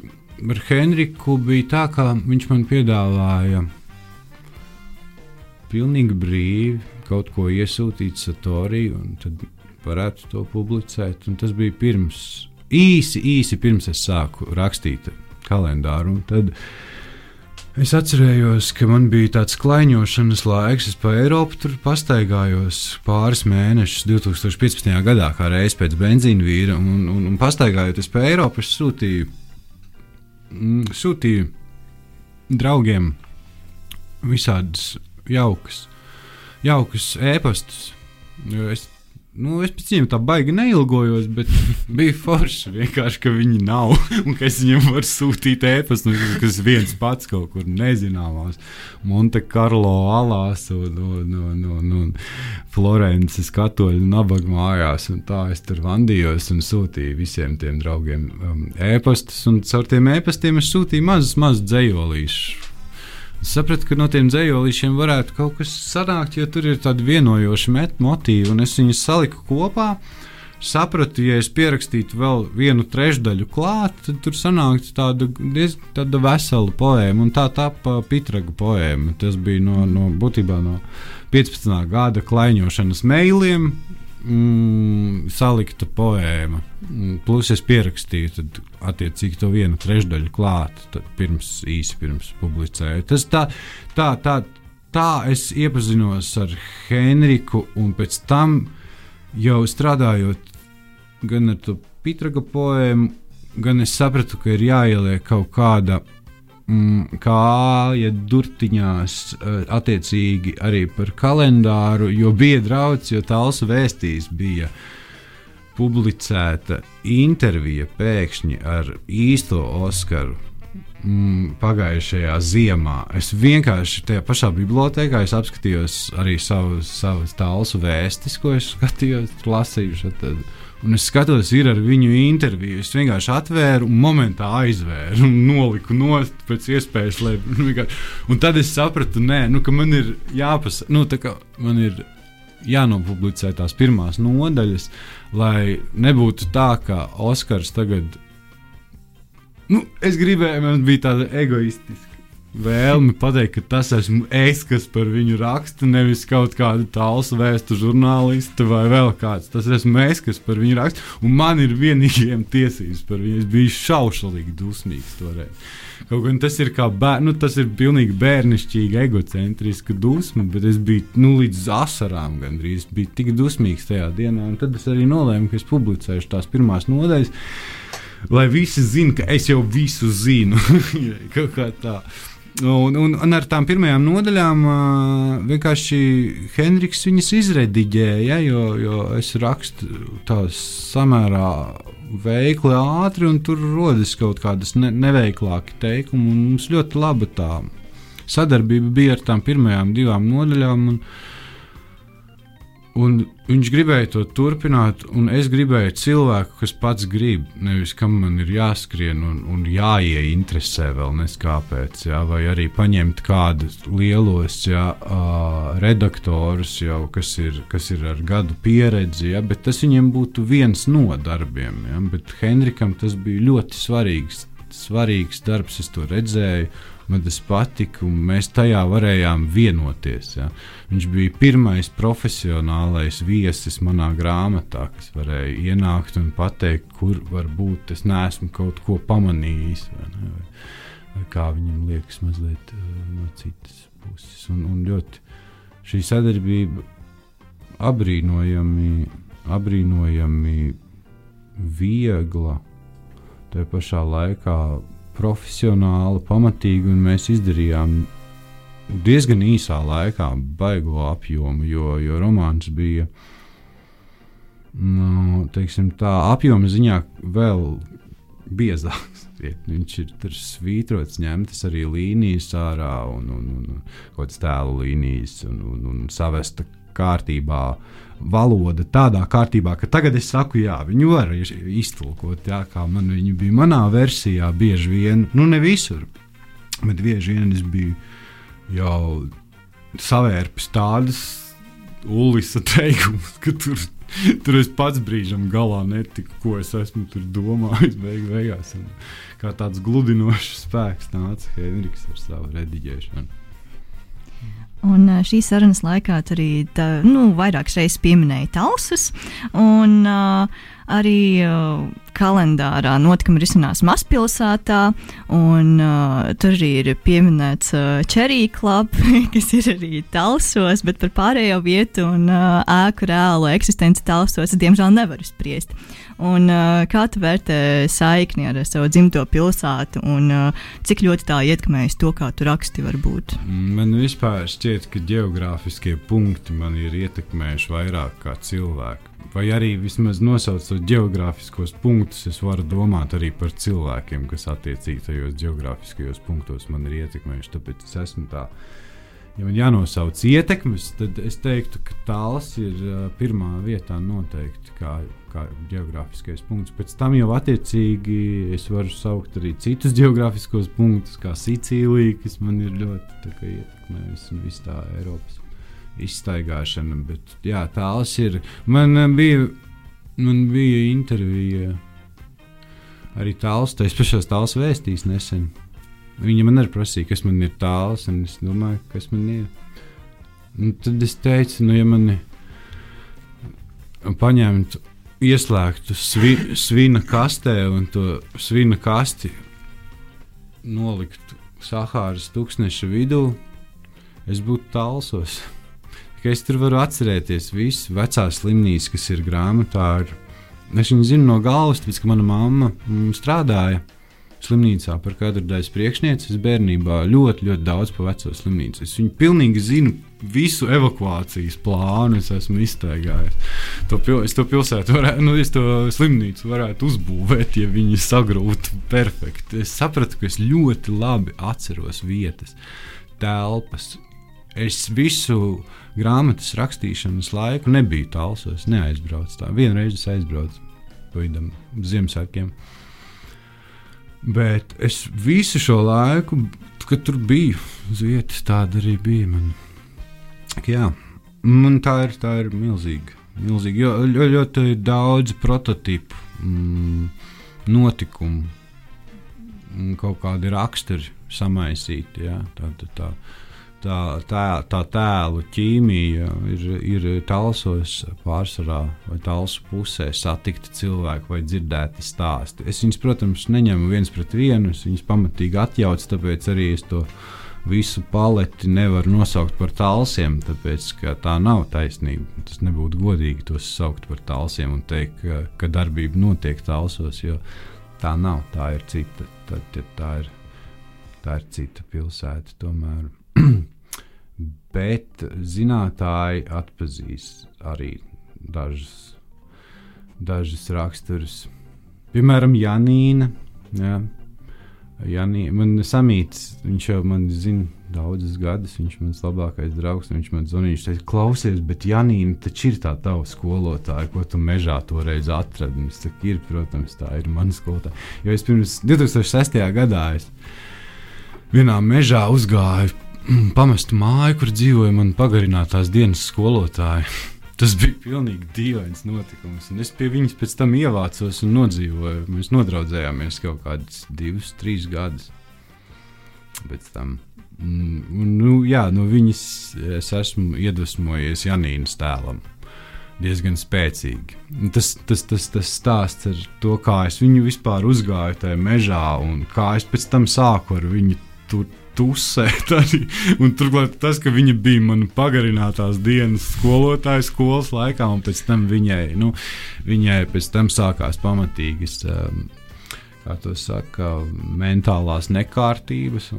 ar Henriku bija tā, ka viņš man piedāvāja pilnīgi brīvi kaut ko iesūtīt Satoriju, un tad varētu to publicēt. Un tas bija pirms īsi, īsi pirms es sāku rakstīt kalendāru. Es atcerējos, ka man bija tāds klaiņošanas laiks. Es pa Eiropu tur pastaigājos pāris mēnešus 2015. gadā, kā reizes pēc benzīna vīra. Un, un, un pastaigājoties pa Eiropu, es sūtīju, mm, sūtīju draugiem visādas jaukas, jaukas ēpastus. Es Nu, es pēc viņiem tā baigi neilgojos, bet [laughs] bija forši vienkārši, ka viņi nav. [laughs] Un ka es viņiem varu sūtīt ēpastu, nu, kas viens pats kaut kur nezināmās. Monte Carlo alās un, un, un, un, un Florences katoļu nabaga mājās. Un tā es tur vandījos un sūtīju visiem tiem draugiem um, ēpastus. Un caur tiem ēpastiem es sūtīju mazus, mazus dzējolīšus Es sapratu, ka no tiem dzējolīšiem varētu kaut kas sanākt, jo tur ir tādi vienojoši motīvi, un es viņus saliku kopā. Sapratu, ja es pierakstītu vēl vienu trešdaļu klāt, tad tur sanāktu tāda diezgan vesela poēma, un tā tapa Pitraga poēma. Tas bija no, no būtībā no 15. gada klaiņošanas mailiem, mm, salikta poēma. Mm, plus es pierakstīju, tad attiecīgi to vienu trešdaļu klāt, pirms īsi pirms publicēju. Tas tā, tā, tā, tā es iepazinos ar Henriku, un pēc tam jau strādājot gan ar to Pitraga poēmu, gan es sapratu, ka ir jāieliek kaut kāda kāja durtiņās, eh, attiecīgi arī par kalendāru, jo bija draudz, jo tāls vēstījis bija publicēta intervija pēkšņi ar īsto Oskaru. Mm, pagājušajā ziemā es vienkārši tajā pašā bibliotekā apskatījos arī savus savu tālu vēstis, ko es [laughs] skatījos, lasīju. Tad, Un es skatos, ir ar viņu interviju. Es vienkārši atvēru momentā aizvēru un noliku nost pēc iespējas. Lai, [laughs] un tad es sapratu, nē, nu, ka man ir jāpasaka, nu, man ir jānopublicē tās pirmās nodaļas, lai nebūtu tā, ka Oskars tagad. Nu, es gribēju, man bija tāda egoistiska vēlmi pateikt, ka tas esmu es, kas par viņu raksta, nevis kaut kāda tālsa vēstu žurnāliste vai vēl kāds. Tas esmu es, kas par viņu raksta, un man ir vienīgajiem tiesības par viņu. Es biju šaušalīgi dusmīgs toreiz. Kaut gan tas ir kā bērns, nu, tas ir pilnīgi bērnišķīgi, egocentriski dusma, bet es biju nu, līdz asarām gandrīz. Es biju tik dusmīgs tajā dienā, un tad es arī nolēmu, ka es publicēšu tās pirmās nodaļas, lai visi zinātu, ka es jau visu zinu. [laughs] kaut kā tā. Un, un, un ar tām pirmajām nodaļām vienkārši Henriks viņas izrediģēja, jo, jo es rakstu tās samērā veikli, ātri, un tur rodas kaut kādas ne, neveiklāki teikumi. Mums ļoti laba tā sadarbība bija ar tām pirmajām divām nodaļām. Un, Un viņš gribēja to turpināt, un es gribēju cilvēku, kas pats grib, nevis kam man ir jāskrien un, un jāieinteresē vēl neskāpēc, jā, vai arī paņemt kādus lielos jā, uh, redaktorus, jau, kas, ir, kas ir ar gadu pieredzi, jā, bet tas viņiem būtu viens no darbiem. Jā, bet Henrikam tas bija ļoti svarīgs, svarīgs darbs, es to redzēju man tas patika, un mēs tajā varējām vienoties. Ja. Viņš bija pirmais profesionālais viesis manā grāmatā, kas varēja ienākt un pateikt, kur varbūt es neesmu kaut ko pamanījis. Vai, ne, vai, vai kā viņam liekas, mazliet uh, no citas puses. Un, un ļoti šī sadarbība apbrīnojami, apbrīnojami viegla tā pašā laikā profesionāli, pamatīgi, un mēs izdarījām diezgan īsā laikā baigo apjomu, jo, jo romāns bija nu, teiksim, tā apjoma ziņā vēl biezāks. Viņš ir tur svītrots, ņemtas arī līnijas ārā un, un, un kaut kādas tēlu līnijas un, un, un savesta kārtībā. Valoda tādā kārtībā, ka tagad es saku, jā, viņu var iztulkot, jā, kā man viņa bija manā versijā, bieži vien, nu ne visur, bet bieži vien es biju jau savērpis tādas ulisa teikumus, ka tur tur es pats brīžam galā netiku, ko es esmu domājis. Beig, beigās, un kā tāds gludinošs spēks nāca Henriks ar savu rediģēšanu. Un šīs sarunas laikā arī tā, nu, vairākas reizes pieminēja Talsus. Un, uh, arī uh, kalendārā notikumi risinās mazpilsētā, un uh, tur arī ir pieminēts uh, Cherry Club, [laughs] kas ir arī Talsos, bet par pārējo vietu un uh, ēku reālo eksistenci Talsos, diemžēl nevaru spriest. Un, uh, kā tu vērtē saikni ar savu dzimto pilsētu, un uh, cik ļoti tā ietekmējas to, kā tu raksti varbūt? Man vispār šķiet, ka geogrāfiskie punkti man ir ietekmējuši vairāk kā cilvēku vai arī vismaz nosaucot geogrāfiskos punktus, es varu domāt arī par cilvēkiem, kas attiecīgi tajos geogrāfiskajos punktos man ir ietekmējuši. Tāpēc es esmu tā. Ja man jānosauc ietekmes, tad es teiktu, ka tāls ir pirmā vietā noteikti kā, kā geogrāfiskais punkts. Pēc tam jau attiecīgi es varu saukt arī citus geogrāfiskos punktus, kā Sicīlija, kas man ir ļoti ietekmējusi un viss tā Eiropas izstaigāšana. Bet jā, tāls ir. Man eh, bija, man bija intervija arī tāls, tas pašās tāls vēstījis nesen. Viņa man arī prasīja, kas man ir tāls, un es domāju, kas man ir. Un tad es teicu, nu, ja mani paņemtu, ieslēgtu svi, svina kastē un to svina kasti noliktu Sahāras tūkstneša vidū, es būtu tālsos ka es tur varu atcerēties visas vecās slimnīcas, kas ir grāmatā. Es viņu zinu no galvas, tāpēc ka mana mamma mm, strādāja slimnīcā par kadru daļas priekšnieci. Es bērnībā ļoti, ļoti daudz par veco slimnīcu. Es viņu pilnīgi zinu visu evakuācijas plānu es esmu iztaigājis. To pil, es to pilsētu, varētu, nu, es to slimnīcu varētu uzbūvēt, ja viņi sagrūtu perfekti. Es sapratu, ka es ļoti labi atceros vietas, telpas. Es visu grāmatas rakstīšanas laiku nebiju tāls. Es neaizbraucu tā. Vienreiz es aizbraucu pavisam Ziemassvētkiem. Bet es visu šo laiku, kad tur biju vietas, tāda arī bija. Man. Jā, man tā ir, tā ir milzīga. milzīga jo, ļoti, ļoti daudz prototipu, mm, notikumu, kaut kādi raksturi samaisīti. Jā, tā, tā, tā tā, tā, tā tēlu ķīmija ir, ir talsos pārsvarā vai talsu pusē satikti cilvēki vai dzirdēti stāsti. Es viņus, protams, neņemu viens pret vienu, es viņus pamatīgi atjaucu, tāpēc arī es to visu paleti nevaru nosaukt par talsiem, tāpēc ka tā nav taisnība. Tas nebūtu godīgi tos saukt par talsiem un teikt, ka, ka darbība notiek talsos, jo tā nav, tā ir cita, tā, tā ir, tā ir cita pilsēta tomēr. Bet zinātnēji atpazīs arī dažus, dažus raksturus. Piemēram, Janīna. Jā. Janī, man samīts, viņš jau man zina daudzus gadus, viņš ir mans labākais draugs. Viņš man zvanīja, viņš teica, klausies, bet Janīna taču ir tā tava skolotāja, ko tu mežā toreiz atradi. Es saku, ir, protams, tā ir mana skolotāja. Jo es pirms 2006. gadā es vienā mežā uzgāju pamestu māju, kur dzīvoja mana pagarinātās dienas skolotāja. [laughs] Tas bija pilnīgi dīvains notikums. Es pie viņas pēc tam ievācos un nodzīvoju. Mēs nodraudzējāmies kaut kādus divus, trīs gadus. Pēc tam. Mm, nu, jā, no viņas es esmu iedvesmojies Janīnas tēlam diezgan spēcīgi. Tas, tas, tas, tas stāsts ar to, kā es viņu vispār uzgāju tajā mežā un kā es pēc tam sāku ar viņu tur tusēt [laughs] arī. Un turklāt tas, ka viņa bija mana pagarinātās dienas skolotāja skolas laikā, un pēc tam viņai, nu, viņai pēc tam sākās pamatīgas. Um, kā to saka, mentālās nekārtības.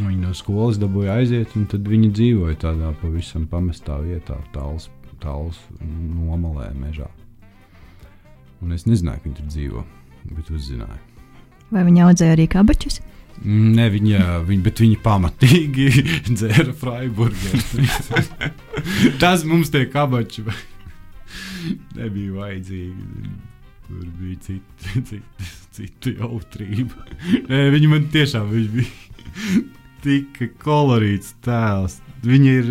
Viņi no skolas dabūja aiziet, un tad viņi dzīvoja tādā pavisam pamestā vietā, tāls, tāls nomalē mežā. Un es nezināju, ka viņi tur dzīvo, bet uzzināju. Vai viņi audzēja arī kabačus? Ne, viņa, viņa, bet viņi pamatīgi [laughs] dzēra Freiburgā. [laughs] Tas mums tie kabači nebija vajadzīgi. Tur bija cita, [laughs] cita, cita jautrība. Nē, viņa man tiešām viņa bija tik kolorīts tēls. Viņa ir,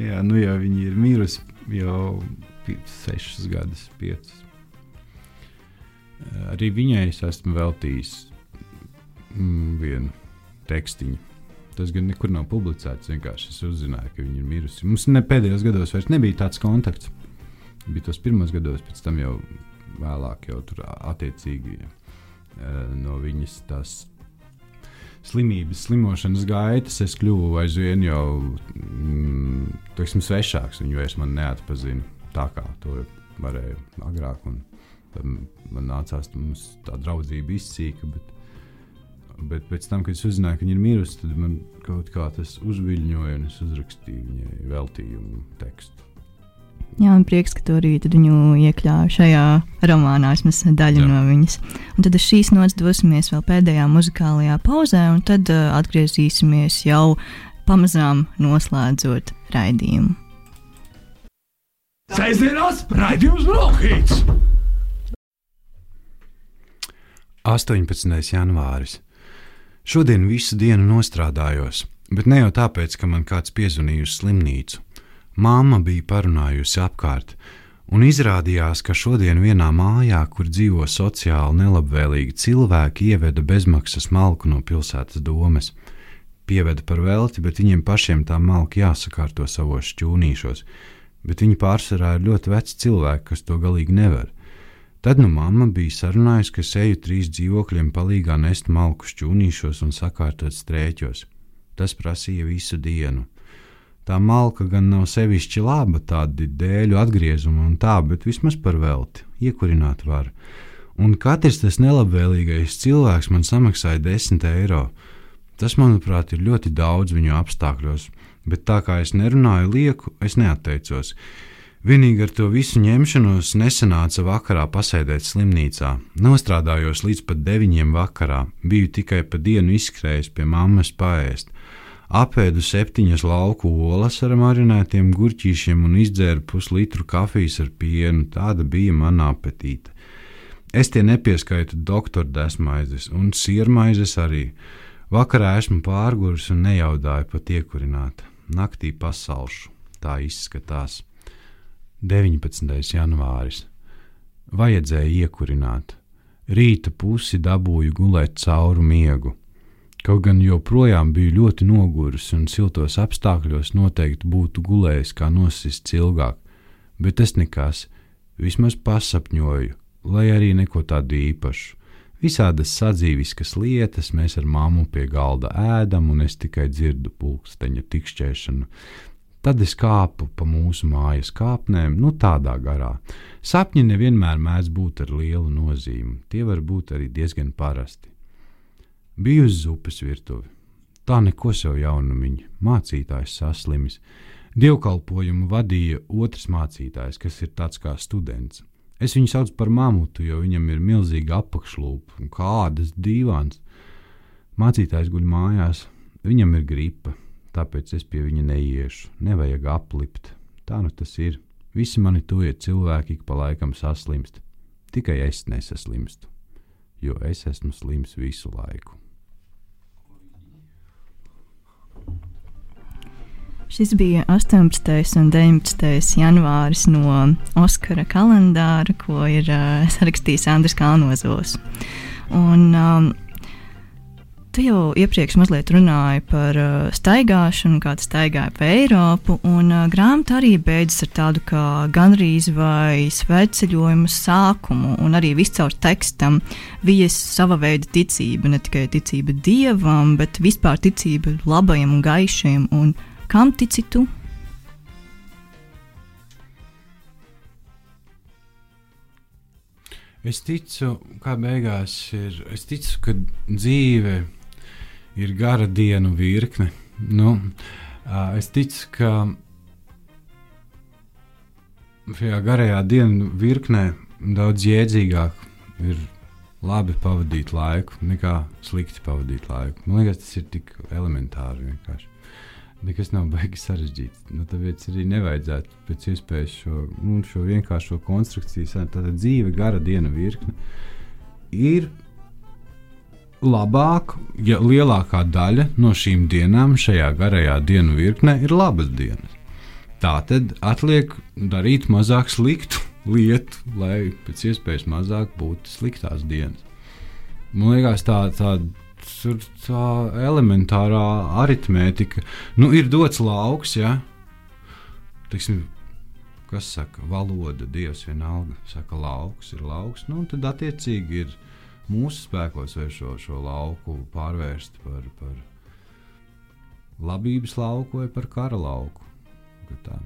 jā, nu jā, viņa ir mirusi jau sešas gadus, piecas. Arī viņai es esmu veltījis mm, vienu tekstiņu. Tas gan nekur nav publicēts. Vienkārši es uzzināju, ka viņa ir mirusi. Mums ne pēdējos gados vairs nebija tāds kontakts. Bija tos pirmos gados, pēc tam jau vēlāk, jau tur attiecīgi no viņas tās slimības, slimošanas gaitas, es kļuvu aizvien jau mm, teiksim, svešāks. Viņu vairs neatpazina tā, kā to varēja agrāk. Un, man nācās tā draudzība izsīka. Bet, bet pēc tam, kad es uzzināju, ka viņa ir mirusi, tad man kaut kā tas uzviļņoja un es uzrakstīju viņai veltījumu tekstu. Jā, man prieks, ka tu arī viņu iekļāvi šajā romānā, vismaz daļu Jā. no viņas. Un tad šīs nots dosimies vēl pēdējā muzikālajā pauzē, un tad uh, atgriezīsimies jau pamazām noslēdzot raidījumu. Sēdzienās raidījums Brokhīts! 18. janvāris. Šodien visu dienu nostrādājos, bet ne jau tāpēc, ka man kāds piezvanīja uz slimnīcu. Māma bija parunājusi apkārt, un izrādījās, ka šodien vienā mājā, kur dzīvo sociāli nelabvēlīgi cilvēki, ieveda bezmaksas malku no pilsētas domes. Pieveda par velti, bet viņiem pašiem tā malka jāsakārto savos šķūnīšos, bet viņi pārsvarā ir ļoti veci cilvēki, kas to galīgi nevar. Tad nu mamma bija sarunājusi, ka eju trīs dzīvokļiem palīgā nest malku šķūnīšos un sakārtot strēķos. Tas prasīja visu dienu. Tā malka gan nav sevišķi laba, tādi dēļu atgriezumi un tā, bet vismaz par velti, iekurināt var. Un katrs tas nelabvēlīgais cilvēks man samaksāja 10 eiro. Tas, manuprāt, ir ļoti daudz viņu apstākļos, bet tā kā es nerunāju lieku, es neatteicos. Vienīgi ar to visu ņemšanos nesanāca vakarā pasēdēt slimnīcā. Nostrādājos līdz pat deviņiem vakarā, biju tikai pa dienu izskrējis pie mammas paēst apēdu septiņas lauku olas ar marinētiem gurķīšiem un izdzēru puslitru kafijas ar pienu. Tāda bija mana apetīte. Es tie nepieskaitu doktora desmaizes un siermaizes arī. Vakarā esmu pārguris un nejaudāju pat iekurināt. Naktī pasalšu. Tā izskatās. 19. janvāris. Vajadzēja iekurināt. Rīta pusi dabūju gulēt cauru miegu. Kaut gan joprojām biju ļoti noguris un siltos apstākļos noteikti būtu gulējis kā nosists ilgāk, bet tas nekas, vismaz pasapņoju, lai arī neko tādu īpašu. Visādas sadzīviskas lietas mēs ar māmu pie galda ēdam, un es tikai dzirdu pulksteņa tikšķēšanu. Tad es kāpu pa mūsu mājas kāpnēm, nu tādā garā. Sapņi nevienmēr mēdz būt ar lielu nozīmi, tie var būt arī diezgan parasti. Biju uz upes virtuvi. Tā neko sev jaunumiņa, mācītājs saslimis. Dievkalpojumu vadīja otrs mācītājs, kas ir tāds kā students. Es viņu saucu par mamutu, jo viņam ir milzīga apakšlūpa un kādas dīvāns. Mācītājs guļ mājās, viņam ir gripa, tāpēc es pie viņa neiešu. Nevajag aplipt. Tā nu tas ir. Visi mani tuvie cilvēki ik pa laikam saslimst. Tikai es nesaslimstu, jo es esmu slims visu laiku. Šis bija 18. un 19. janvāris no Oskara kalendāra, ko ir uh, sarakstījis Andris Kalnozos. Un, um, Tu jau iepriekš mazliet runāji par uh, staigāšanu, kā tu staigāji pa Eiropu, un uh, grāmata arī beidzas ar tādu kā gandrīz vai sveceļojumu sākumu, un arī viscaur tekstam vijas sava veida ticība, ne tikai ticība dievam, bet vispār ticība labajam un gaišajam. Un Kam tici tu? Es ticu, kā beigās ir. Es ticu, ka dzīve ir gara dienu virkne. Nu, es ticu, ka šajā garajā dienu virknē daudz jēdzīgāk ir labi pavadīt laiku nekā slikti pavadīt laiku. Man liekas, tas ir tik elementāri vienkārši. Nekas nav baigi sarežģīts. Nu, tāpēc arī nevajadzētu pēc iespējas šo, nu, šo vienkāršo konstrukciju. Tātad dzīve, gara diena virkne ir labāk, ja lielākā daļa no šīm dienām šajā garajā dienu virknē ir labas dienas. Tā tad atliek darīt mazāk sliktu [laughs] lietu, lai pēc iespējas mazāk būtu sliktās dienas. Man liekas, tā, tā, tur tā elementārā aritmētika. Nu, ir dots lauks, ja Teiksim, kas saka, valoda, dievs vienalga, saka, lauks ir lauks. Nu, tad attiecīgi ir mūsu spēkos vai šo, šo lauku pārvērst par, par labības lauku vai par kara lauku. Ka Tā.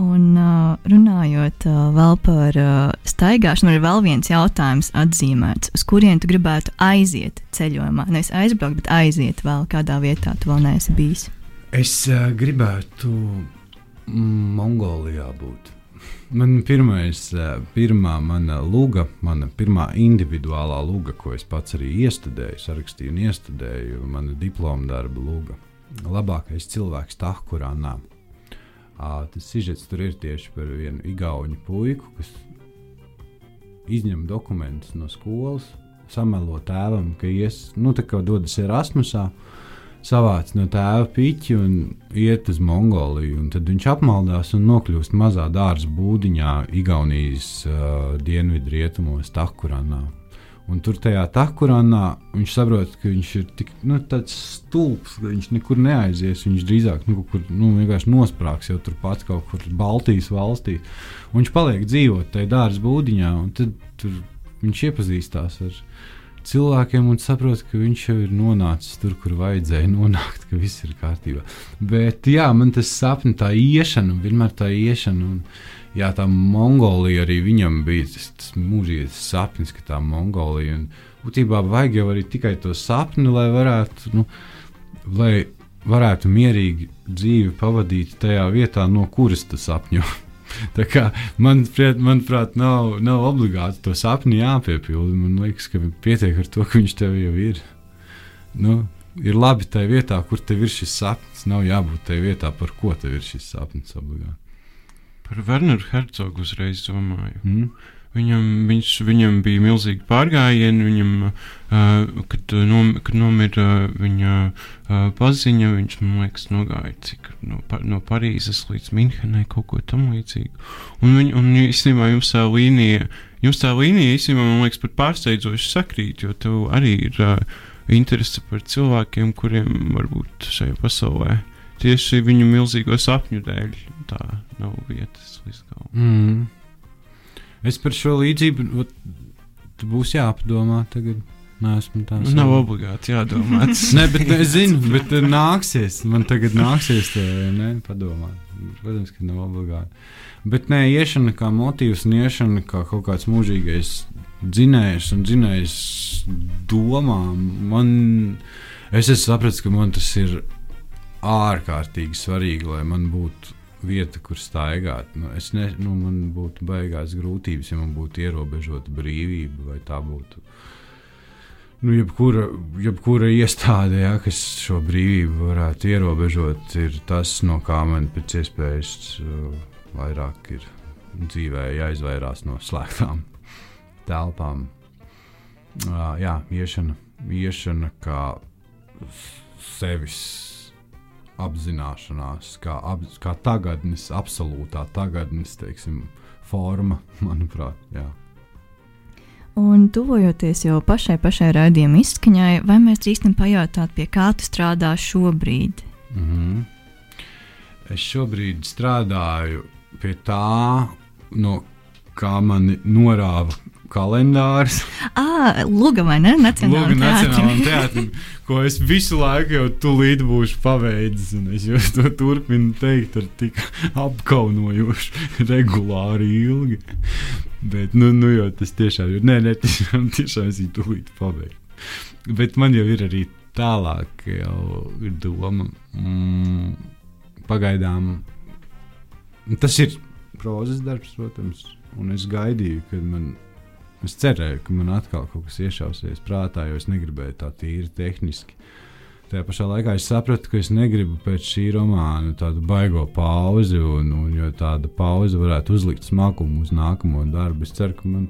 Un uh, runājot uh, vēl par uh, staigāšanu, ir vēl viens jautājums atzīmēts, uz kurien tu gribētu aiziet ceļojumā. Nevis aizbraukt, bet aiziet vēl kādā vietā, tu vēl neesi bijis. Es uh, gribētu mm, Mongolijā būt. Man pirmais, uh, pirmā mana luga, mana pirmā individuālā luga, ko es pats arī iestudēju, sarakstīju un iestudēju, mana diploma darba luga. Labākais cilvēks Tahkurānā. Uh, tas sižets tur ir tieši par vienu igauņu puiku, kas izņem dokumentus no skolas, samelo tēvam, ka ies, nu, tā kā dodas Erasmusā, savāc no tēva piķi un iet uz Mongoliju. un Tad viņš apmaldās un nokļūst mazā dārza būdiņā, Igaunijas uh, dienvidrietumos, Takuranā. Un tur tajā takurānā viņš saprot, ka viņš ir tik nu, stulbs, ka viņš nekur neaizies. Viņš drīzāk nu, kur nu, vienkārši nosprāgs jau turpat kaut kur Baltijas valstī. Un viņš paliek dzīvot tajā dārza būdiņā, un tad viņš iepazīstās ar cilvēkiem un saprot, ka viņš jau ir nonācis tur, kur vajadzēja nonākt, ka viss ir kārtībā. Bet jā, man tas sapnis, tā iešana, vienmēr tā iešana. Un, Jā, tā Mongolija arī viņam bija tas, tas mūžīgais sapnis, ka tā Mongolija. Un, būtībā vajag jau arī tikai to sapni, lai varētu, nu, lai varētu mierīgi dzīvi pavadīt tajā vietā, no kuras tu sapņo. [laughs] Tā kā man, manuprāt, nav, nav obligāti to sapni jāpiepilda. Man liekas, ka pietiek ar to, ka viņš tev jau ir. Nu, ir labi tajā vietā, kur tev ir šis sapnis. Nav jābūt tajā vietā, par ko tev ir šis sapnis obligāti. Par Werneru Hercogu uzreiz domāju. Mm? Viņam, viņš, viņam bija milzīgi pārgājieni. Viņam, uh, kad, nom, kad nomira viņa uh, paziņa, viņš man liekas, nogāja cik, no, no Parīzes līdz Minhenai, kaut ko tamlīdzīgu. Un, viņ, un īstenībā jums tā līnija, jums tā līnija īstenībā man liekas pat pārsteidzoši sakrīt, jo tev arī ir uh, interese par cilvēkiem, kuriem varbūt šajā pasaulē tieši viņu milzīgo sapņu dēļ tā nav vietas līdz galam. Mm. Es par šo līdzību tu būs jāpadomā tagad. Esmu tāds. Nu, nav obligāti jādomā. [laughs] Nē, bet ne, es zinu, bet uh, nāksies. Man tagad nāksies to ne, padomāt. Protams, ka nav obligāti. Bet nē, iešana kā motīvs un iešana kā kaut kāds mūžīgais dzinējs un dzinējs domām. Man, es esmu sapratis, ka man tas ir ārkārtīgi svarīgi, lai man būtu vieta, kur staigāt. Nu, es ne, nu, man būtu baigās grūtības, ja man būtu ierobežota brīvība, vai tā būtu. Nu, jebkura, jebkura iestāde, ja, kas šo brīvību varētu ierobežot, ir tas, no kā man pēc iespējas uh, vairāk ir dzīvē jāizvairās no slēgtām [laughs] telpām. Uh, jā, iešana, iešana kā sevis apzināšanās, kā, ap, kā tagadnes, absolūtā tagadnes, teiksim, forma, [laughs] manuprāt. Jā. Un tuvojoties jau pašai, pašai raidījuma izskaņai, vai mēs drīkstam pajautāt, pie kā tu strādā šobrīd? Mm -hmm. Es šobrīd strādāju pie tā, no kā mani norāva kalendārs. Ah, Lūga vai ne? Nacionālajā Nacionālajam teātrim, ko es visu laiku jau tūlīt būšu paveicis. Es jau to turpinu teikt ar tik apkaunojošu, regulāri ilgi. Bet, nu, nu jau tas tiešām ir. Nē, nē, tiešām, tiešām es viņu tūlīt pabeigšu. Bet man jau ir arī tālāk, jau ir doma. Mm, pagaidām tas ir prozas darbs, protams, un es gaidīju, kad man. Es cerēju, ka man atkal kaut kas iešausies prātā, jo es negribēju tā tīri tehniski. Tajā pašā laikā es sapratu, ka es negribu pēc šī romāna tādu baigo pauzi, un, un jo tāda pauze varētu uzlikt smagumu uz nākamo darbu. Es ceru, ka man,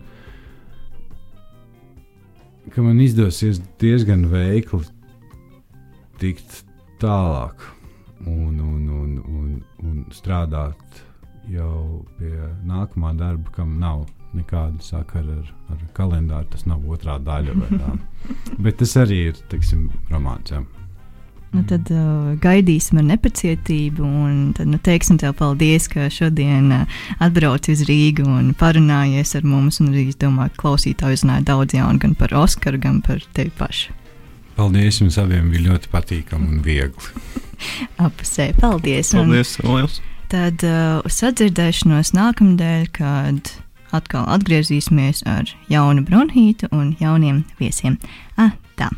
ka man izdosies diezgan veikli tikt tālāk un, un, un, un, un strādāt jau pie nākamā darba, kam nav nekāda sakara ar, ar kalendāru. Tas nav otrā daļa. vai. [laughs] Bet tas arī ir teiksim, romāns. Jā. Nu, tad uh, gaidīsim ar nepacietību. Un tad nu, teiksim tev paldies, ka šodien uh, atbrauci uz Rīgu un parunājies ar mums. Un arī es domāju, ka klausītāji uzzināja daudz jaunu gan par Oskaru, gan par tevi pašu. Paldies jums abiem, bija ļoti patīkami un viegli. [laughs] Apusē, paldies! Un Paldies, tad uh, uz sadzirdēšanos nākamnedēļ, kad atkal atgriezīsimies ar jaunu bronhītu un jauniem viesiem. Ah, tā!